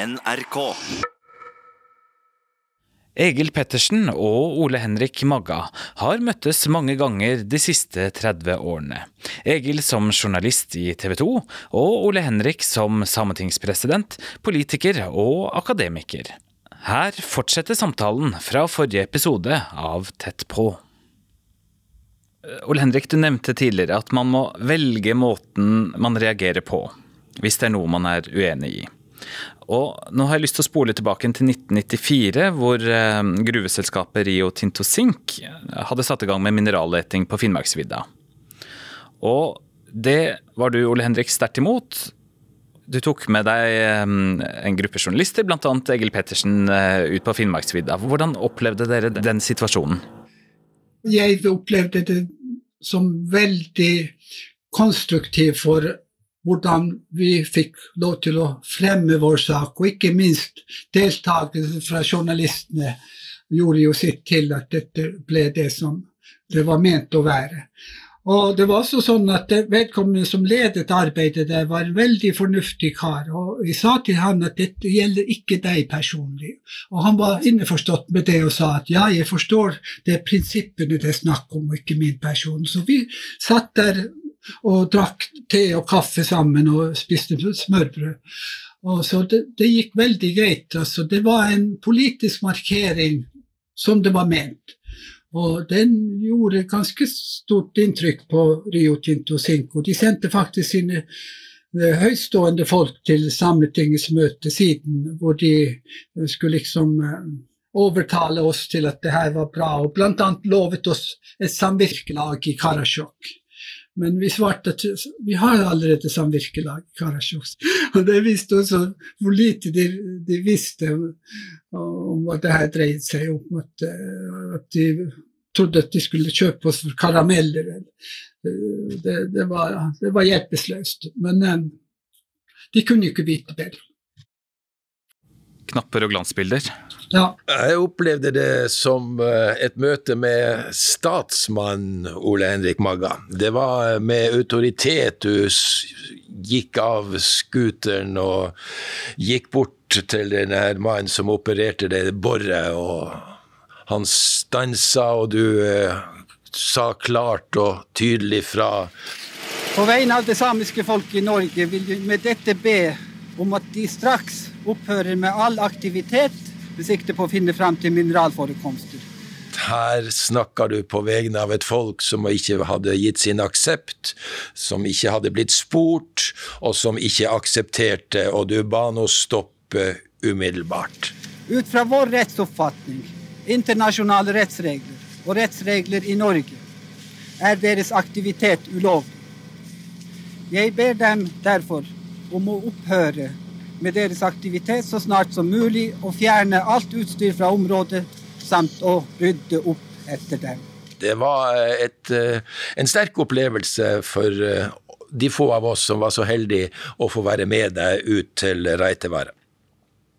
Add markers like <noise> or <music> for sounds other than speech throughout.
NRK. Egil Pettersen og Ole Henrik Magga har møttes mange ganger de siste 30 årene. Egil som journalist i TV 2, og Ole Henrik som sametingspresident, politiker og akademiker. Her fortsetter samtalen fra forrige episode av Tett på. Ole Henrik, du nevnte tidligere at man må velge måten man reagerer på, hvis det er noe man er uenig i. Og nå har jeg lyst til å spole tilbake til 1994, hvor eh, gruveselskapet Rio Tinto Zinc hadde satt i gang med mineralleting på Finnmarksvidda. Og det var du, Ole Henrik, sterkt imot. Du tok med deg eh, en gruppe journalister, bl.a. Egil Pettersen, eh, ut på Finnmarksvidda. Hvordan opplevde dere den situasjonen? Jeg opplevde det som veldig konstruktivt for hvordan vi fikk lov til å fremme vår sak, og ikke minst deltakelse fra journalistene gjorde jo sitt til at dette ble det som det var ment å være. Og det var også sånn at Vedkommende som ledet arbeidet der, var en veldig fornuftig kar. og Vi sa til han at dette gjelder ikke deg personlig. Og Han var innforstått med det og sa at ja, jeg forstår det er prinsippene det er snakk om, og ikke min person. Så vi satt der og drakk te og kaffe sammen og spiste smørbrød. Og så det, det gikk veldig greit. Altså, det var en politisk markering som det var ment. Og den gjorde ganske stort inntrykk på Rio Tinto Cinco. De sendte faktisk sine høystående høytstående folk til Sametingets møte siden, hvor de skulle liksom eh, overtale oss til at det her var bra, og bl.a. lovet oss et samvirkelag i Karasjok. Men vi svarte at vi har allerede samvirkelag i Karasjok. <laughs> Og det viste også hvor lite de, de visste om, om, hva det her dreide seg om. At, at, de trodde at de skulle kjøpe oss for karameller. Det, det, var, det var hjelpeløst. Men um, de kunne ikke vite bedre. Knapper og glansbilder? Ja. Jeg opplevde det som eh, et møte med statsmann Ole Henrik Magga. Det var med autoritet du gikk av scooteren og gikk bort til denne mannen som opererte det boret, og han stansa, og du eh, sa klart og tydelig fra. På vegne av det samiske folket i Norge vil vi med dette be om at de straks opphører med all aktivitet med sikte på å finne frem til mineralforekomster. Her snakker du på vegne av et folk som ikke hadde gitt sin aksept, som ikke hadde blitt spurt, og som ikke aksepterte, og du ba nå stoppe umiddelbart. Ut fra vår rettsoppfatning, internasjonale rettsregler og rettsregler i Norge, er deres aktivitet ulovlig. Jeg ber dem derfor om å opphøre med deres aktivitet så snart som mulig og fjerne alt utstyr fra området, samt å rydde opp etter dem. Det var et, eh, en sterk opplevelse for eh, de få av oss som var så heldige å få være med deg ut til Reitevaret.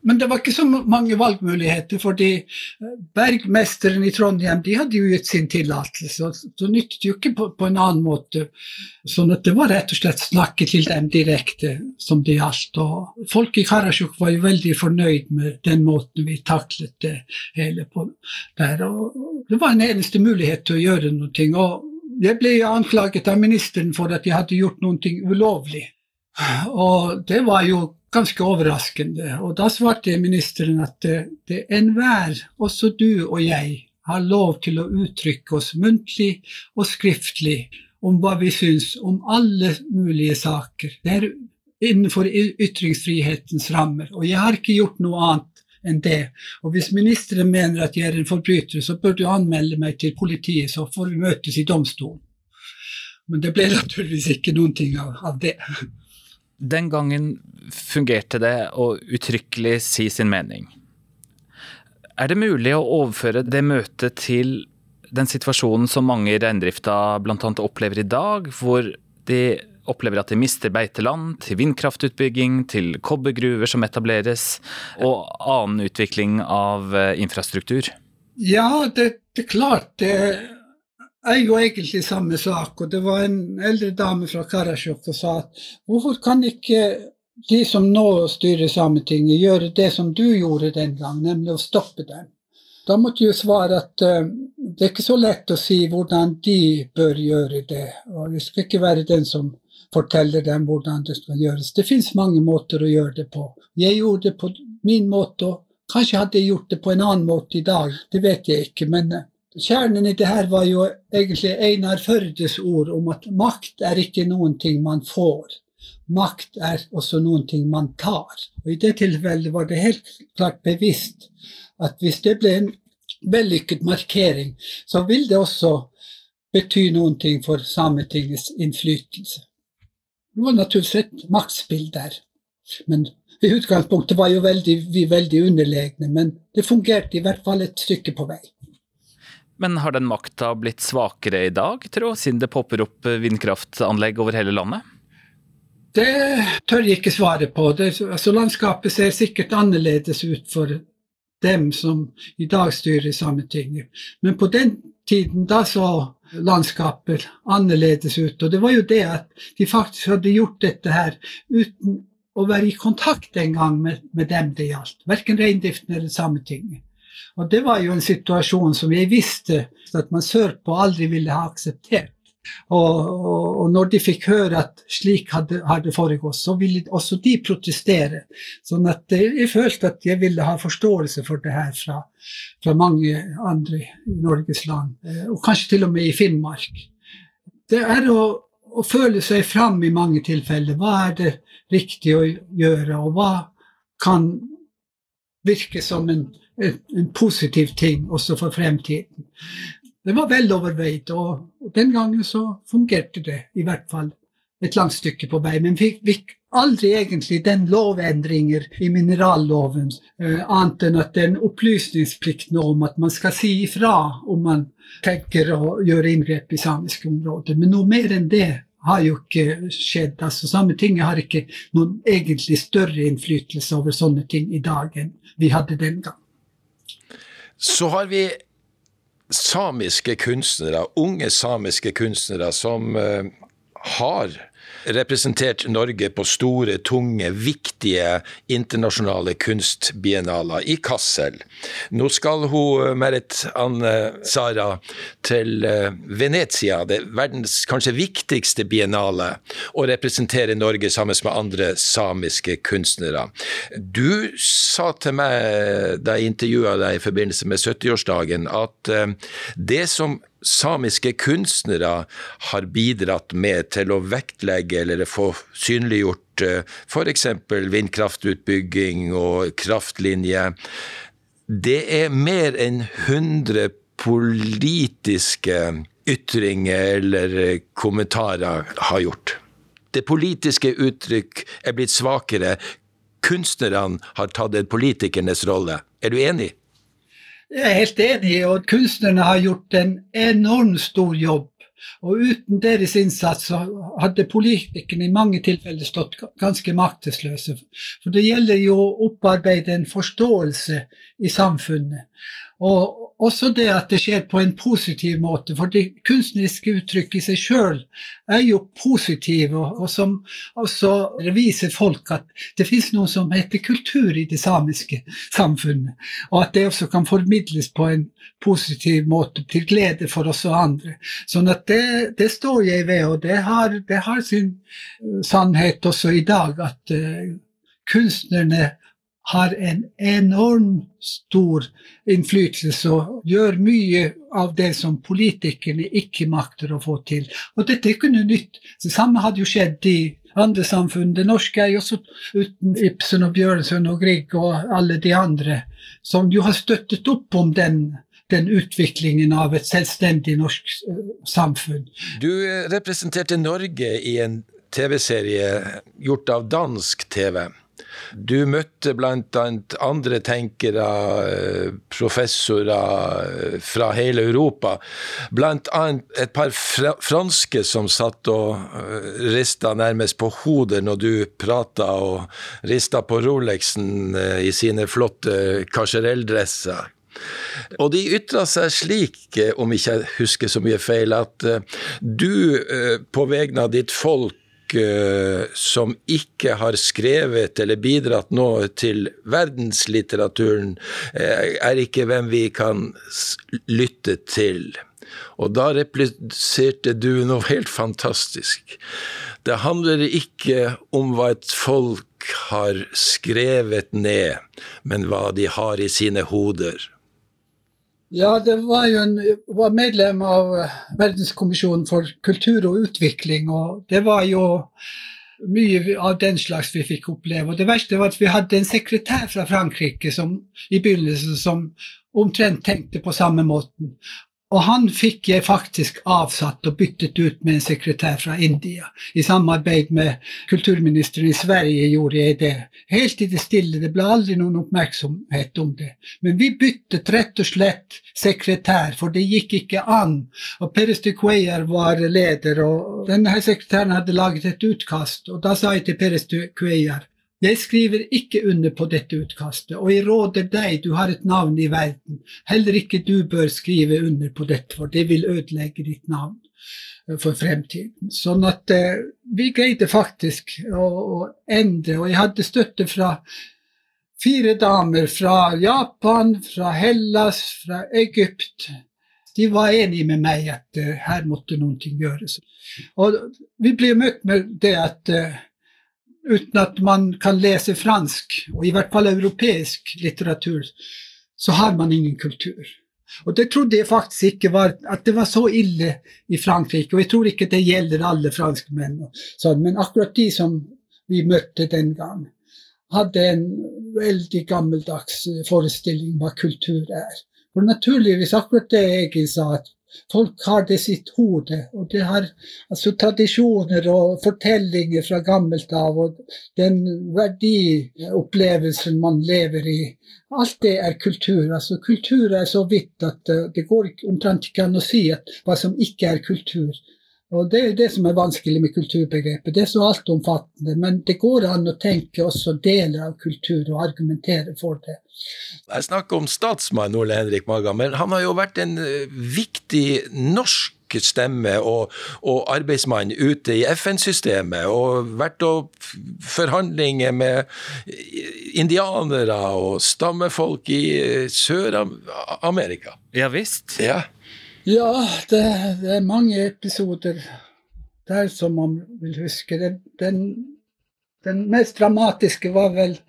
Men det var ikke så mange valgmuligheter, fordi eh, bergmesteren i Trondheim de hadde jo gitt sin tillatelse. Så nyttet jo ikke på, på, en annen måte. Sånn at det var rett og slett snakke til dem direkte som det gjaldt. Og folk i Karasjok var jo veldig fornøyd med den måten vi taklet det hele på der. Og det var en eneste mulighet til å gjøre noe. Og jeg ble anklaget av ministeren for at jeg hadde gjort noe ulovlig. Og det var jo ganske overraskende. Og da svarte ministeren at det, enhver, også du og jeg, har lov til å uttrykke oss muntlig og skriftlig om hva vi syns om alle mulige saker. Det er innenfor ytringsfrihetens rammer. Og jeg har ikke gjort noe annet enn det. Og hvis ministeren mener at jeg er en forbryter, så bør du anmelde meg til politiet, så får vi møtes i domstolen. Men det ble naturligvis ikke noen ting av, av det. Den gangen fungerte det å uttrykkelig si sin mening. Er det mulig å overføre det møtet til den situasjonen som mange i reindrifta bl.a. opplever i dag, hvor de opplever at de mister beiteland til vindkraftutbygging, til kobbergruver som etableres, og annen utvikling av eh, infrastruktur? Ja, det, det er klart. det jeg jo egentlig samme sak, og det var en eldre dame fra Karasjok som sa at hvorfor kan ikke de som nå styrer Sametinget, gjøre det som du gjorde den gang, nemlig å stoppe dem. Da måtte jeg svare at uh, det er ikke så lett å si hvordan de bør gjøre det. Og jeg skal ikke være den som forteller dem hvordan det skal gjøres. Det finnes mange måter å gjøre det på. Jeg gjorde det på min måte, og kanskje hadde jeg gjort det på en annen måte i dag. Det vet jeg ikke. Men uh, kjernen i det her var jo egentlig Einar Førdes ord om at makt er ikke noen ting man får. Makt er også noen ting man tar. Og I det tilfellet var det helt klart bevisst at hvis det ble en vellykket markering, så vil det også bety noen ting for Sametingets innflytelse. Det var naturligvis et maktspill der. Men i utgangspunktet var jo veldig, vi veldig underlegne, men det fungerte i hvert fall et stykke på vei. Men har den makta blitt svakere i dag, tro, siden det popper opp vindkraftanlegg over hele landet? Det tør jeg ikke svare på. Det, altså landskapet ser sikkert annerledes ut for dem som i dag styrer Sametinget. Men på den tiden da så landskapet annerledes ut. Og det var jo det at de faktisk hadde gjort dette her uten å være i kontakt engang med, med dem det gjaldt. Verken reindriften eller Sametinget. Og det var jo en situasjon som jeg visste at man sørpå aldri ville ha akseptert. Og, og, og, når de fikk høre at slik hadde, hadde foregått, så ville også de protestere. Sånn at jeg følte at jeg ville ha forståelse for det her fra, fra mange andre i Norges land, eh, og kanskje til og med i Finnmark. Det er å, å føle seg fram i mange tilfeller. Hva er det riktig å gjøre, og hva kan virke som en, en, positiv ting også for fremtiden. Det var vel overveid, og den gangen så fungerte det i hvert fall et langt stykke på vei. Men vi fikk aldri egentlig den lovendringer i mineralloven, eh, annet enn at det er en opplysningsplikt om at man skal si ifra om man tenker å gjøre inngrep i samiske områder. Men noe mer enn det har jo ikke skjedd. Altså, Sametinget har ikke noen egentlig større innflytelse over sånne ting i dag enn vi hadde den gang. Så har vi samiske kunstnere, unge samiske kunstnere, som uh, har representert Norge på store, tunge, viktige internasjonale kunstbiennaler i Kassel. Nå skal hun, eh, Merit Anne Sara, til eh, Venezia, det verdens kanskje viktigste biennale, og representere Norge sammen med andre samiske kunstnere. Du sa til meg da jeg intervjua deg i forbindelse med 70-årsdagen, at eh, det som samiske kunstnere har bidratt med til å vektlegge eller få synliggjort eh, f.eks. vindkraftutbygging og kraftlinjer. Det er mer enn 100 politiske ytringer eller kommentarer har gjort. Det politiske uttrykk er blitt svakere. Kunstnerne har tatt en politikernes rolle. Er du enig? Jeg er helt enig, og kunstnerne har gjort en enormt stor jobb. Og uten deres innsats så hadde politikerne i mange tilfeller stått ganske maktesløse. For det gjelder jo å opparbeide en forståelse i samfunnet. Og også det at det skjer på en positiv måte. For det kunstneriske uttrykket i seg sjøl er jo positivt, og, og, som også viser folk at det fins noe som heter kultur i det samiske samfunnet. Og at det også kan formidles på en positiv måte, til glede for oss og andre. Sånn at det, det står jeg ved, og det har, det har sin sannhet også i dag, at uh, kunstnerne har en enormt stor innflytelse og gjør mye av det som politikerne ikke makter å få til. Og dette er ikke noe nytt. Det samme hadde jo skjedd i andre samfunn. Det norske er jo også uten Ibsen og Bjørnson og Grieg og alle de andre, som jo har støttet opp om den den utviklingen av et selvstendig norsk eh, samfunn. Du representerte Norge i en TV-serie gjort av dansk TV. Du møtte bl.a. andre tenkere, eh, professorer eh, fra hele Europa. Bl.a. et par franske som satt og eh, rista nærmest på hodet når du prata, og rista på Rolexen i sine flotte kasjerelldresser. Og de ytra seg slik, om ikke jeg husker så mye feil, at du på vegne av ditt folk som ikke har skrevet eller bidratt nå til verdenslitteraturen, uh, er ikke hvem vi kan lytte til. Og da repliserte du noe helt fantastisk. Det handler ikke om hva et folk har skrevet ned, men hva de har i sine hoder. Ja, det var jo en, var medlem av Verdenskommisjonen for kultur og utvikling, og det var jo mye av den slags vi fikk oppleve. Og det verste var at vi hadde en sekretær fra Frankrike som, i begynnelsen som omtrent tenkte på samme måten. Og han fikk jeg faktisk avsatt og byttet ut med en sekretær fra India. I samarbeid med kulturministeren i Sverige gjorde jeg det. Helt i det stille, det ble aldri noen oppmerksomhet om det. Men vi byttet rett og slett sekretær, for det gikk ikke an. Og Peres de Cuellar var leder, og denne sekretæren hadde laget et utkast. Og da sa jeg til Peres de Cuellar jeg skriver ikke under på dette utkastet, og jeg råder deg, du har et navn i verden, heller ikke du bør skrive under på dette, for det vil ødelegge ditt navn eh, for fremtiden. Sånn at eh, vi greide faktisk å, å, endre, og jeg hadde støtte fra fire damer fra Japan, fra Hellas, fra Egypt. De var enige med meg at uh, her måtte ting gjøres. Og vi ble møtt med det at uh, uten at man kan lese fransk, og i hvert fall europeisk litteratur, så har man ingen kultur. Og det trodde jeg faktisk ikke var at det var så ille i Frankrike. Og jeg tror ikke det gjelder alle franskmenn, sånn, men akkurat de som vi møtte den gang, hadde en veldig gammeldags forestilling om hva kultur er. For naturligvis akkurat det jeg sa, at Folk har det i sitt hode, og det har altså, tradisjoner og fortellinger fra gammelt av, og den verdiopplevelsen man lever i. Alt det er kultur. Altså, kultur er så vidt at uh, det går omtrent ikke an å si at, hva som ikke er kultur. Og Det er jo det som er vanskelig med kulturbegrepet. Det er så altomfattende. Men det går an å tenke også deler av kultur og argumentere for det. Jeg snakker om statsmann Ole Henrik Maga, men han har jo vært en eh, viktig norsk stemme og, og arbeidsmann ute i FN-systemet, og vært opp forhandlinger med indianere og stammefolk i eh, Sør-Amerika. Ja visst. Ja. Ja, det, det, er mange episoder der som man vil huske. Den, den, den mest dramatiske var vel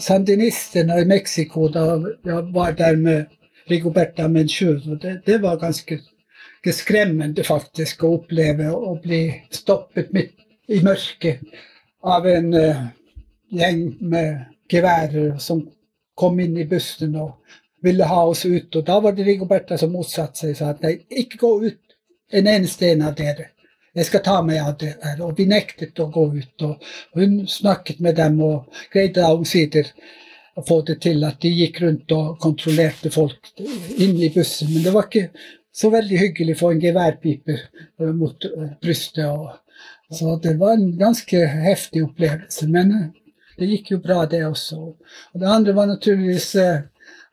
sandinistene i Mexico, da jeg var der med Rigoberta Menchur. Det, det var ganske, skremmende faktisk å oppleve å bli stoppet midt i mørket av en uh, gjeng med geværer som kom inn i bussen og ville ha oss ut. Og da var det Rigoberta som motsatte seg og sa at nei, ikke gå ut en eneste en av dere. Jeg skal ta meg av det her. Og vi nektet å gå ut. Og hun snakket med dem og greide omsider å få det til at de gikk rundt og kontrollerte folk inne i bussen. Men det var ikke så veldig hyggelig å få en geværpipe eh, mot eh, brystet. Og, så det var en ganske heftig opplevelse. Men eh, det gikk jo bra, det også. Og det andre var naturligvis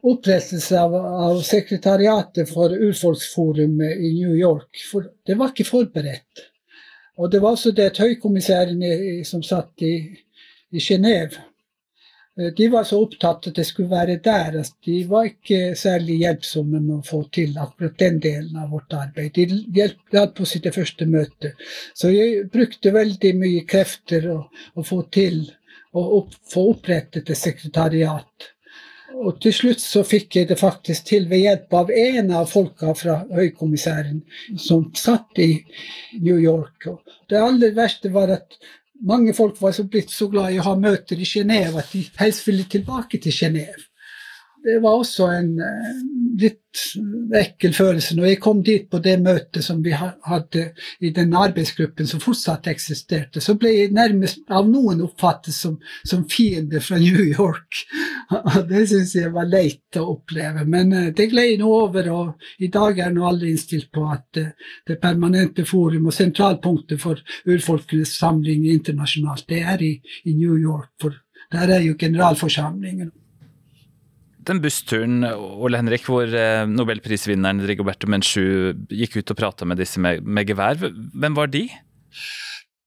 opprettelse av, av, sekretariatet for Urfolksforumet i New York. For det var ikke forberedt. Og det var også det at høykommissæren som satt i, i Genéve eh, de var så opptatt at det skulle være der. at De var ikke særlig hjelpsomme med å få til akkurat den delen av vårt arbeid. De hjalp i det første møtet. Så jeg brukte veldig mye krefter å, å få til å opp, få opprettet et sekretariat. Og til slutt så fikk jeg det faktisk til ved hjelp av en av folka fra høykommissæren som satt i New York. Og det aller verste var at mange folk var blitt så glad i å ha møter i Genéve at de helst ville tilbake til Genéve det var også en eh, litt ekkel følelse når jeg kom dit på det møtet som vi hadde i den arbeidsgruppen som fortsatt eksisterte. Så ble jeg nærmest av noen oppfattet som, som fiende fra New York. <laughs> Det syns jeg var leit å oppleve. Men eh, det gled nå over, og i dag er nå alle innstilt på at eh, det permanente forum og sentralpunktet for urfolkenes samling internasjonalt, det er i, i New York. For der er jo generalforsamlingen den bussturen Ole Henrik, hvor eh, nobelprisvinneren Rigoberto Menchu gikk ut og prata med disse med, med, gevær, hvem var de?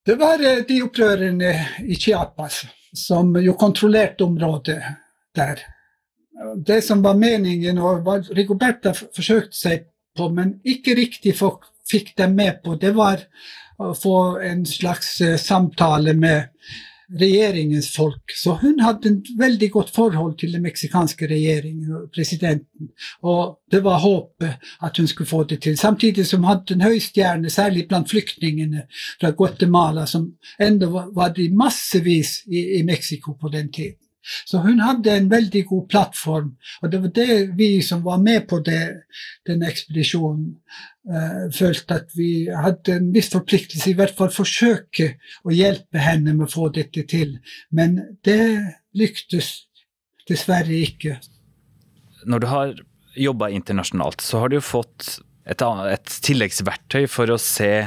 Det var de opprørerne i Chiapas som jo kontrollerte området der. Det som var meningen, og hva Rigoberta forsøkte seg på, men ikke riktig fikk dem med på, det var å få en slags eh, samtale med regjeringens folk. Så hun hadde en veldig godt forhold til den meksikanske regjeringen og presidenten. Og det var håpet at hun skulle få det til. Samtidig som hun hadde en høy stjerne, særlig blant flyktningene fra Guatemala, som enda var de massevis i, i Mexico på den tiden. Så hun hadde en veldig god plattform, og det var det vi som var med på det, den ekspedisjonen, uh, følte at vi hadde en viss forpliktelse, i hvert fall forsøke å hjelpe henne med å få dette til. Men det lyktes dessverre ikke. Når du har jobba internasjonalt, så har du jo fått et, et, tilleggsverktøy for å se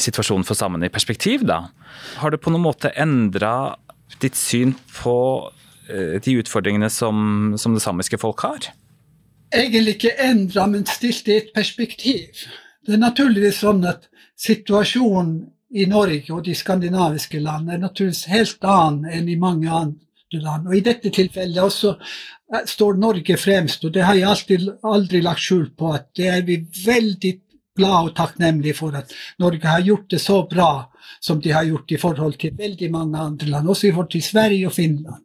situasjonen for samene i perspektiv. da. Har det på noen måte endra ditt syn på de utfordringene som, som det samiske folk har? Egentlig ikke endra, men stilt i et perspektiv. Det er naturligvis sånn at situasjonen i Norge og de skandinaviske land er naturligvis helt annen enn i mange andre land. Og i dette tilfellet også eh, står Norge fremst, og det har jeg alltid, aldri lagt skjul på at det er vi veldig glad og takknemlige for at Norge har gjort det så bra som de har gjort i forhold til veldig mange andre land, også i forhold til Sverige og Finland.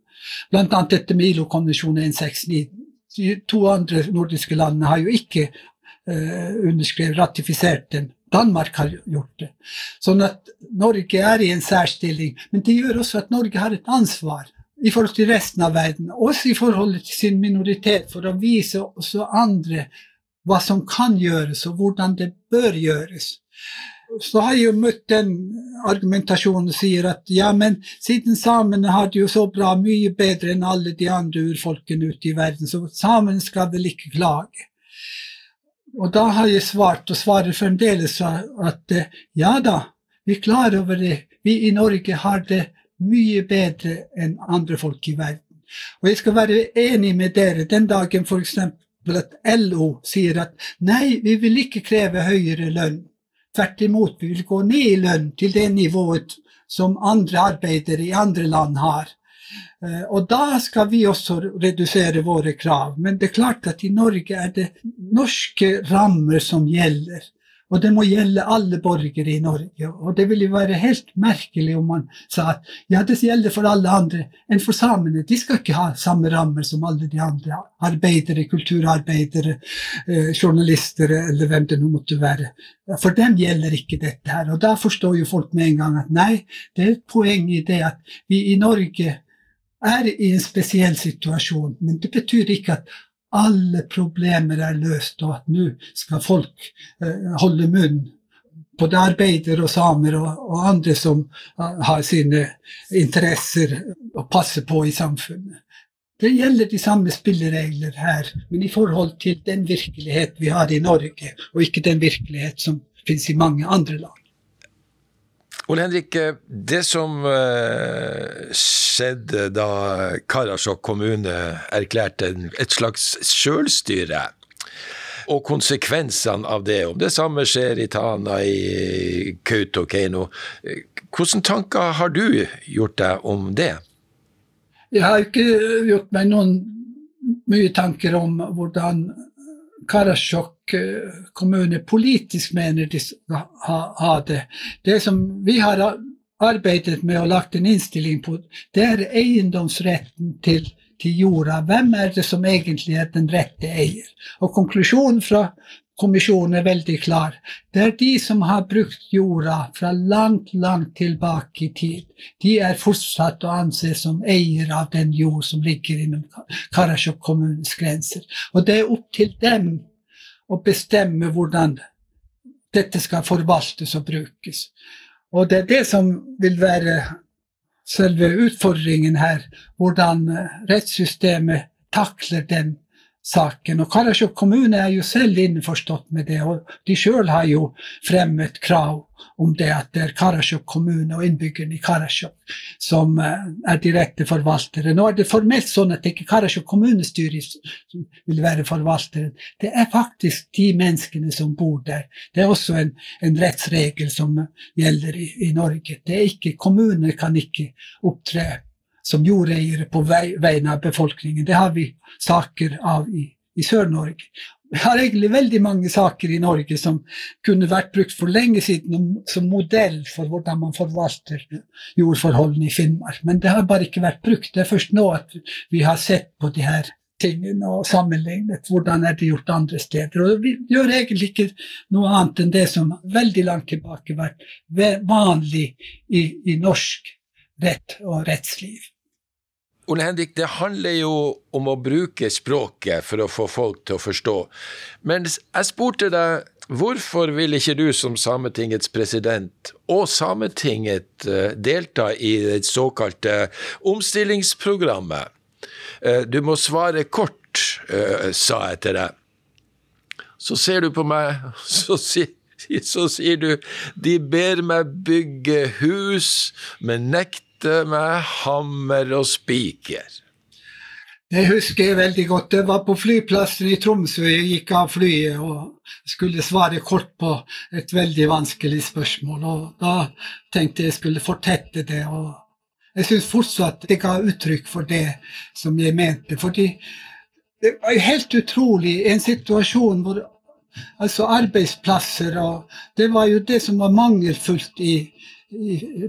Bl.a. dette med ILO-konvensjon 169. De to andre nordiske landene har jo ikke uh, underskrevet, ratifisert den. Danmark har gjort det. Sånn at Norge er i en særstilling. Men det gjør også at Norge har et ansvar i forhold til resten av verden, også i forhold til sin minoritet, for å vise også andre hva som kan gjøres, og hvordan det bør gjøres så har jeg jo møtt den argumentasjonen sier at ja, men siden samene har det jo så bra, mye bedre enn alle de andre urfolkene ute i verden, så samene skal vel ikke klage. Og da har jeg svart, og svarer fremdeles, at ja da, vi er klar over det. Vi i Norge har det mye bedre enn andre folk i verden. Og jeg skal være enig med dere den dagen f.eks. at LO sier at nei, vi vil ikke kreve høyere lønn. Tvert imot, vi vil gå ned i lønn til det nivået som andre arbeidere i andre land har. Eh, og da skal vi også redusere våre krav. Men det er klart at i Norge er det norske rammer som gjelder. Og det må gjelde alle borgere i Norge. Og det ville være helt merkelig om man sa at ja, det gjelder for alle andre enn for samene. De skal ikke ha samme rammer som alle de andre. Arbeidere, kulturarbeidere, eh, journalister eller hvem det nå måtte være. For dem gjelder ikke dette her. Og da forstår jo folk med en gang at nei, det er et poeng i det at vi i Norge er i en spesiell situasjon. Men det betyr ikke at alle problemer er løst, og at nå skal folk eh, holde munn. Både arbeidere og samer og, og andre som uh, har sine interesser å passe på i samfunnet. Det gjelder de samme spilleregler her, men i forhold til den virkelighet vi har i Norge, og ikke den virkelighet som finnes i mange andre land. Ole Henrik, det som uh, skjedde da Karasjok kommune erklærte et slags sjølstyre, og konsekvensene av det, om det samme skjer i Tana, i Kautokeino, hvilke tanker har du gjort deg om det? Jeg har ikke gjort meg noen mye tanker om hvordan Karasjok eh, kommune politisk mener de skal ha, ha, det. Det som vi har arbeidet med og lagt en innstilling på, det er eiendomsretten til, til jorda. Hvem er det som egentlig er den rette eier? Og konklusjonen fra kommisjonen er veldig klar. Det er de som har brukt jorda fra langt, langt tilbake i tid. De er fortsatt å anse som eiere av den jord som ligger innom Karasjok kommunes grenser. Og det er opp til dem å bestemme hvordan dette skal forvaltes og brukes. Og det er det som vil være selve utfordringen her. Hvordan rettssystemet takler den saken. Og Karasjok kommune er jo selv innforstått med det, og de sjøl har jo fremmet krav om det at det er Karasjok kommune og innbyggerne i Karasjok som eh, er direkte forvaltere. Nå er det formelt sånn at det ikke er Karasjok kommunestyre som vil være forvalteren. Det er faktisk de menneskene som bor der. Det er også en, en rettsregel som gjelder i, i Norge. Det er ikke, Kommuner kan ikke opptre som jordeiere på vegne av befolkningen. Det har vi saker av i, i Sør-Norge. Vi har egentlig veldig mange saker i Norge som kunne vært brukt for lenge siden som modell for hvordan man forvalter jordforholdene i Finnmark. Men det har bare ikke vært brukt. Det er først nå at vi har sett på de her tingene og sammenlignet hvordan er det gjort andre steder. Og vi gjør egentlig ikke noe annet enn det som veldig langt tilbake har vært vanlig i, i norsk rett og rettsliv. Ole Henrik, det handler jo om å bruke språket for å få folk til å forstå. Men jeg spurte deg hvorfor vil ikke du som Sametingets president og Sametinget eh, delta i det såkalte omstillingsprogrammet? Eh, du må svare kort, eh, sa jeg til deg. Så ser du på meg, <laughs> så sier så sier du de ber meg bygge hus, men nekt møtte med hammer og spiker. Det husker jeg veldig godt. Det var på flyplassen i Tromsø jeg gikk av flyet og skulle svare kort på et veldig vanskelig spørsmål. Og da tenkte jeg skulle fortette det. og Jeg syns fortsatt det ga uttrykk for det som jeg mente. fordi det var helt utrolig en situasjon hvor altså arbeidsplasser og Det var jo det som var mangelfullt i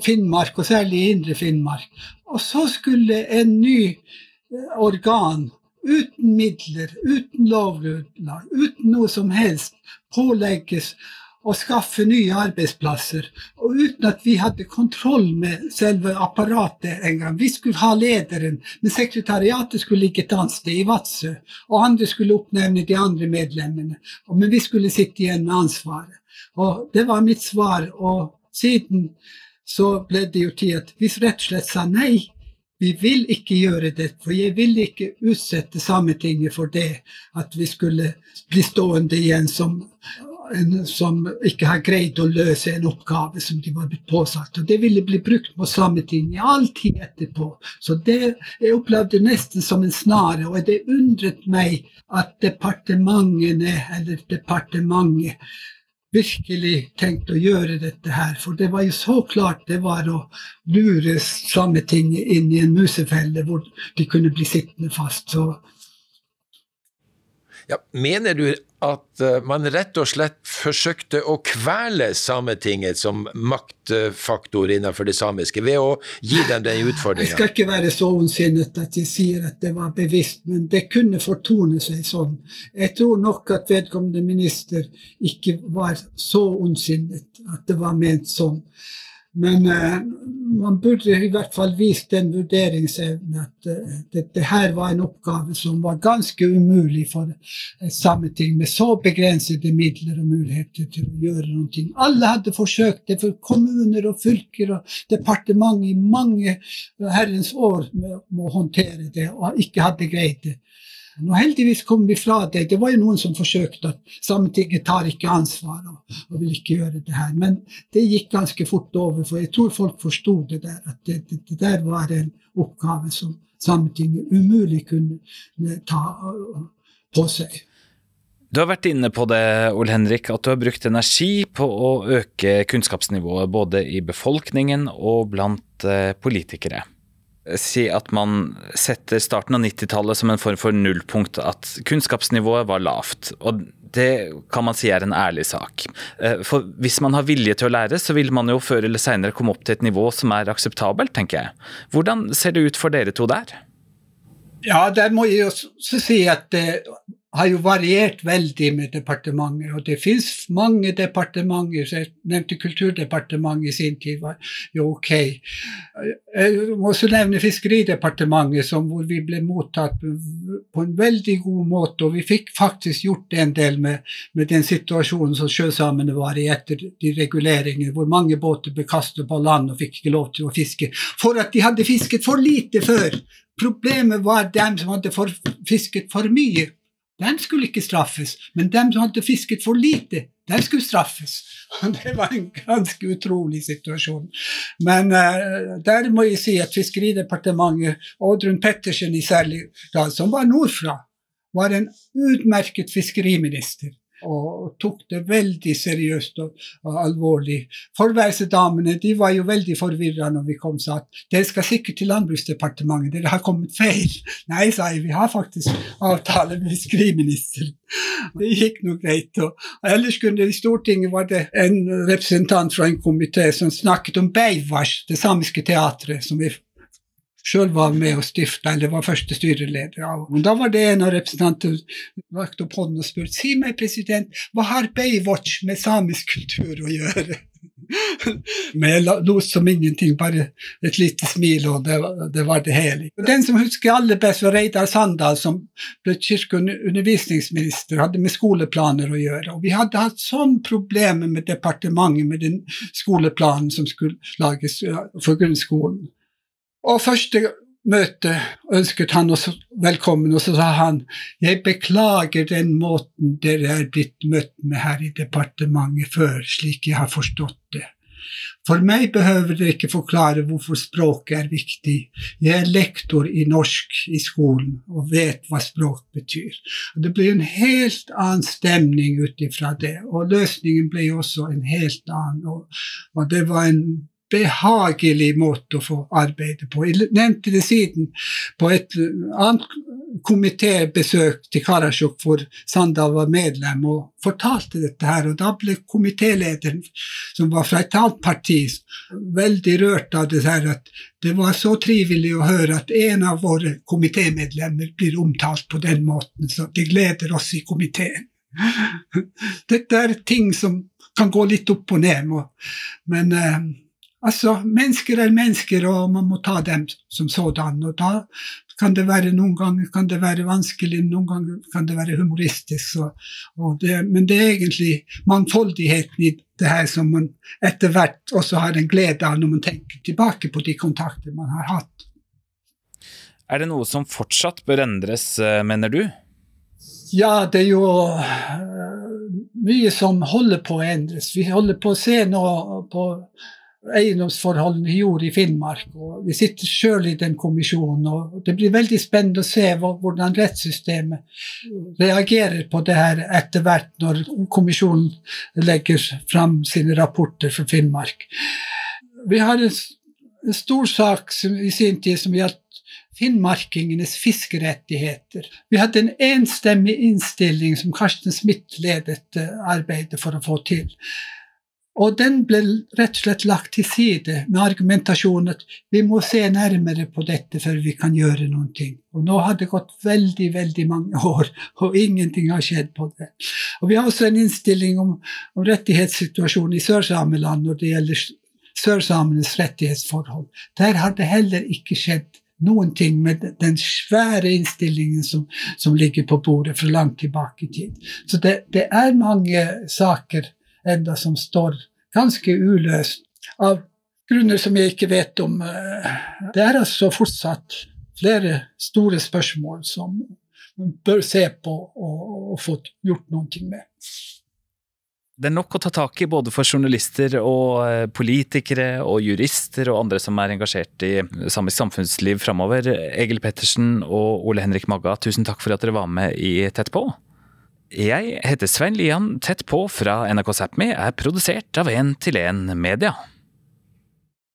Finnmark, og særlig i Indre Finnmark. Og så skulle en ny eh, organ, uten midler, uten lovgrunnlag, uten noe som helst, pålegges å skaffe nye arbeidsplasser. Og uten at vi hadde kontroll med selve apparatet engang. Vi skulle ha lederen, men sekretariatet skulle ligge et annet sted, i Vadsø. Og andre skulle oppnevne de andre medlemmene. Men vi skulle sitte igjen med ansvaret. Og det var mitt svar. og siden så ble det jo tid at vi rett og slett sa nei, vi vil ikke gjøre det. For jeg vil ikke utsette Sametinget for det, at vi skulle bli stående igjen som en som ikke har greid å løse en oppgave som de var blitt påsatt. Og det ville bli brukt på Sametinget i all tid etterpå. Så det jeg opplevde nesten som en snare, og det undret meg at departementene, eller departementet, virkelig tenkt å gjøre dette her. For det var jo så klart det var å lure Sametinget inn i en musefelle hvor de kunne bli sittende fast. Så ja, mener du at eh, man rett og slett forsøkte å kvele Sametinget som maktfaktor innenfor det samiske, ved å gi dem den utfordringa? Jeg skal ikke være så ondsinnet at jeg sier at det var bevisst, men det kunne fortone seg sånn. Jeg tror nok at vedkommende minister ikke var så ondsinnet at det var ment sånn. Men eh, man burde i hvert fall vist den vurderingsevnen at uh, det, det, her var en oppgave som var ganske umulig for et sameting med så begrensede midler og muligheter til å gjøre noe. Alle hadde forsøkt det, for kommuner og fylker og departement i mange herrens år med, med å håndtere det, og ikke hadde greid det. Og heldigvis kom vi fra det. Det var jo noen som forsøkte at Sametinget tar ikke ansvar og, og, vil ikke gjøre det her. Men det gikk ganske fort over, for jeg tror folk forsto det der. At det, det, det, der var en oppgave som Sametinget umulig kunne ta på seg. Du har vært inne på det, Ole Henrik, at du har brukt energi på å øke kunnskapsnivået både i befolkningen og blant eh, politikere si at man setter starten av 90-tallet som en form for nullpunkt, at kunnskapsnivået var lavt. og det kan man si er en ærlig sak. Eh, for hvis man har vilje til å lære, så vil man jo før eller seinere komme opp til et nivå som er akseptabelt, tenker jeg. Hvordan ser det ut for dere to der? Ja, der må jeg også si at det har jo variert veldig med departementer. Og det fins mange departementer. så Jeg nevnte Kulturdepartementet i sin tid, var jo ok. Jeg må også nevne Fiskeridepartementet, som, hvor vi ble mottatt på en veldig god måte. Og vi fikk faktisk gjort en del med, med den situasjonen som sjøsamene var i etter de reguleringene, hvor mange båter ble kastet på land og fikk ikke lov til å fiske. For at de hadde fisket for lite før. Problemet var dem som hadde fisket for mye de skulle ikke straffes. Men de som hadde fisket for lite, de skulle straffes. <laughs> Det var en ganske utrolig situasjon. Men uh, der må jeg si at Fiskeridepartementet, Oddrun Pettersen i særlig grad, som var nordfra, var en utmerket fiskeriminister og tok det veldig seriøst og, og alvorlig. Forværelsesdamene de var jo veldig forvirra når vi kom og sa at dere skal sikkert til Landbruksdepartementet, dere har kommet feil. <laughs> Nei, sa jeg, vi har faktisk avtale med fiskeriministeren. <laughs> Det gikk nå greit. Og ellers kunne I Stortinget var det en representant fra en komité som snakket om Beivars, det samiske teatret, som vi sjøl var med og stifta, eller var første styreleder av. Og da var det en av representantene rakte opp hånden og spurte si meg, president, hva har Baywatch med samisk kultur å gjøre? <laughs> Men jeg lot som ingenting, bare et lite smil, og det, det var det hele. Den som husker aller best, var Reidar Sandal, som ble kirke- og undervisningsminister, hadde med skoleplaner å gjøre. Og vi hadde hatt sånn problemer med departementet med den skoleplanen som skulle lages for grunnskolen. Og første møte ønsket han oss velkommen, og så sa han jeg beklager den måten dere er blitt møtt med her i departementet før, slik jeg har forstått det. For meg behøver dere ikke forklare hvorfor språket er viktig. Jeg er lektor i norsk i skolen og vet hva språk betyr. Og det ble en helt annen stemning ut ifra det, og løsningen ble også en helt annen. Og det var en behagelig måte å få arbeide på. Jeg nevnte det siden på et annet komitébesøk til Karasjok, hvor Sandal var medlem, og fortalte dette her. Og da ble komitélederen, som var fra et annet parti, veldig rørt av det her at det var så trivelig å høre at en av våre komitémedlemmer blir omtalt på den måten. Så det gleder oss i komiteen. <laughs> Dette er ting som kan gå litt opp og ned, men eh, Altså, mennesker er mennesker, og man må ta dem som sådan. Og da kan det være noen ganger kan det være vanskelig, noen ganger kan det være humoristisk. Og, og det, men det er egentlig mangfoldigheten i det her som man etter hvert også har en glede av når man tenker tilbake på de kontakter man har hatt. Er det noe som fortsatt bør endres, eh, mener du? Ja, det er jo uh, mye som holder på å endres. Vi holder på å se nå på eiendomsforholdene gjorde i Finnmark. og Vi sitter sjøl i den kommisjonen. og Det blir veldig spennende å se hvordan rettssystemet reagerer på det her etter hvert, når kommisjonen legger fram sine rapporter for Finnmark. Vi har en, en stor sak som, i sin tid som gjaldt finnmarkingenes fiskerettigheter. Vi hadde en enstemmig innstilling som Karsten Smith ledet eh, arbeidet for å få til. Og den ble rett og slett lagt til side med argumentasjonen at vi må se nærmere på dette før vi kan gjøre noen ting. Og nå har det gått veldig, veldig mange <laughs> år, og ingenting har skjedd på det. Og vi har også en innstilling om, om rettighetssituasjonen i Sørsameland når det gjelder sørsamenes rettighetsforhold. Der har det heller ikke skjedd noen ting med den svære innstillingen som, som ligger på bordet fra langt tilbake i tid. Så det, det er mange saker enda som står ganske uløst, av grunner som jeg ikke vet om. Det er altså fortsatt flere store spørsmål som man bør se på og, og få gjort noe med. Det er nok å ta tak i både for journalister og eh, politikere og jurister og andre som er engasjert i samisk samfunnsliv framover. Egil Pettersen og Ole Henrik Magga, tusen takk for at dere var med i Tett på. Jeg heter Svein Lian. Tett på fra NRK Sápmi er produsert av 1 til 1 Media.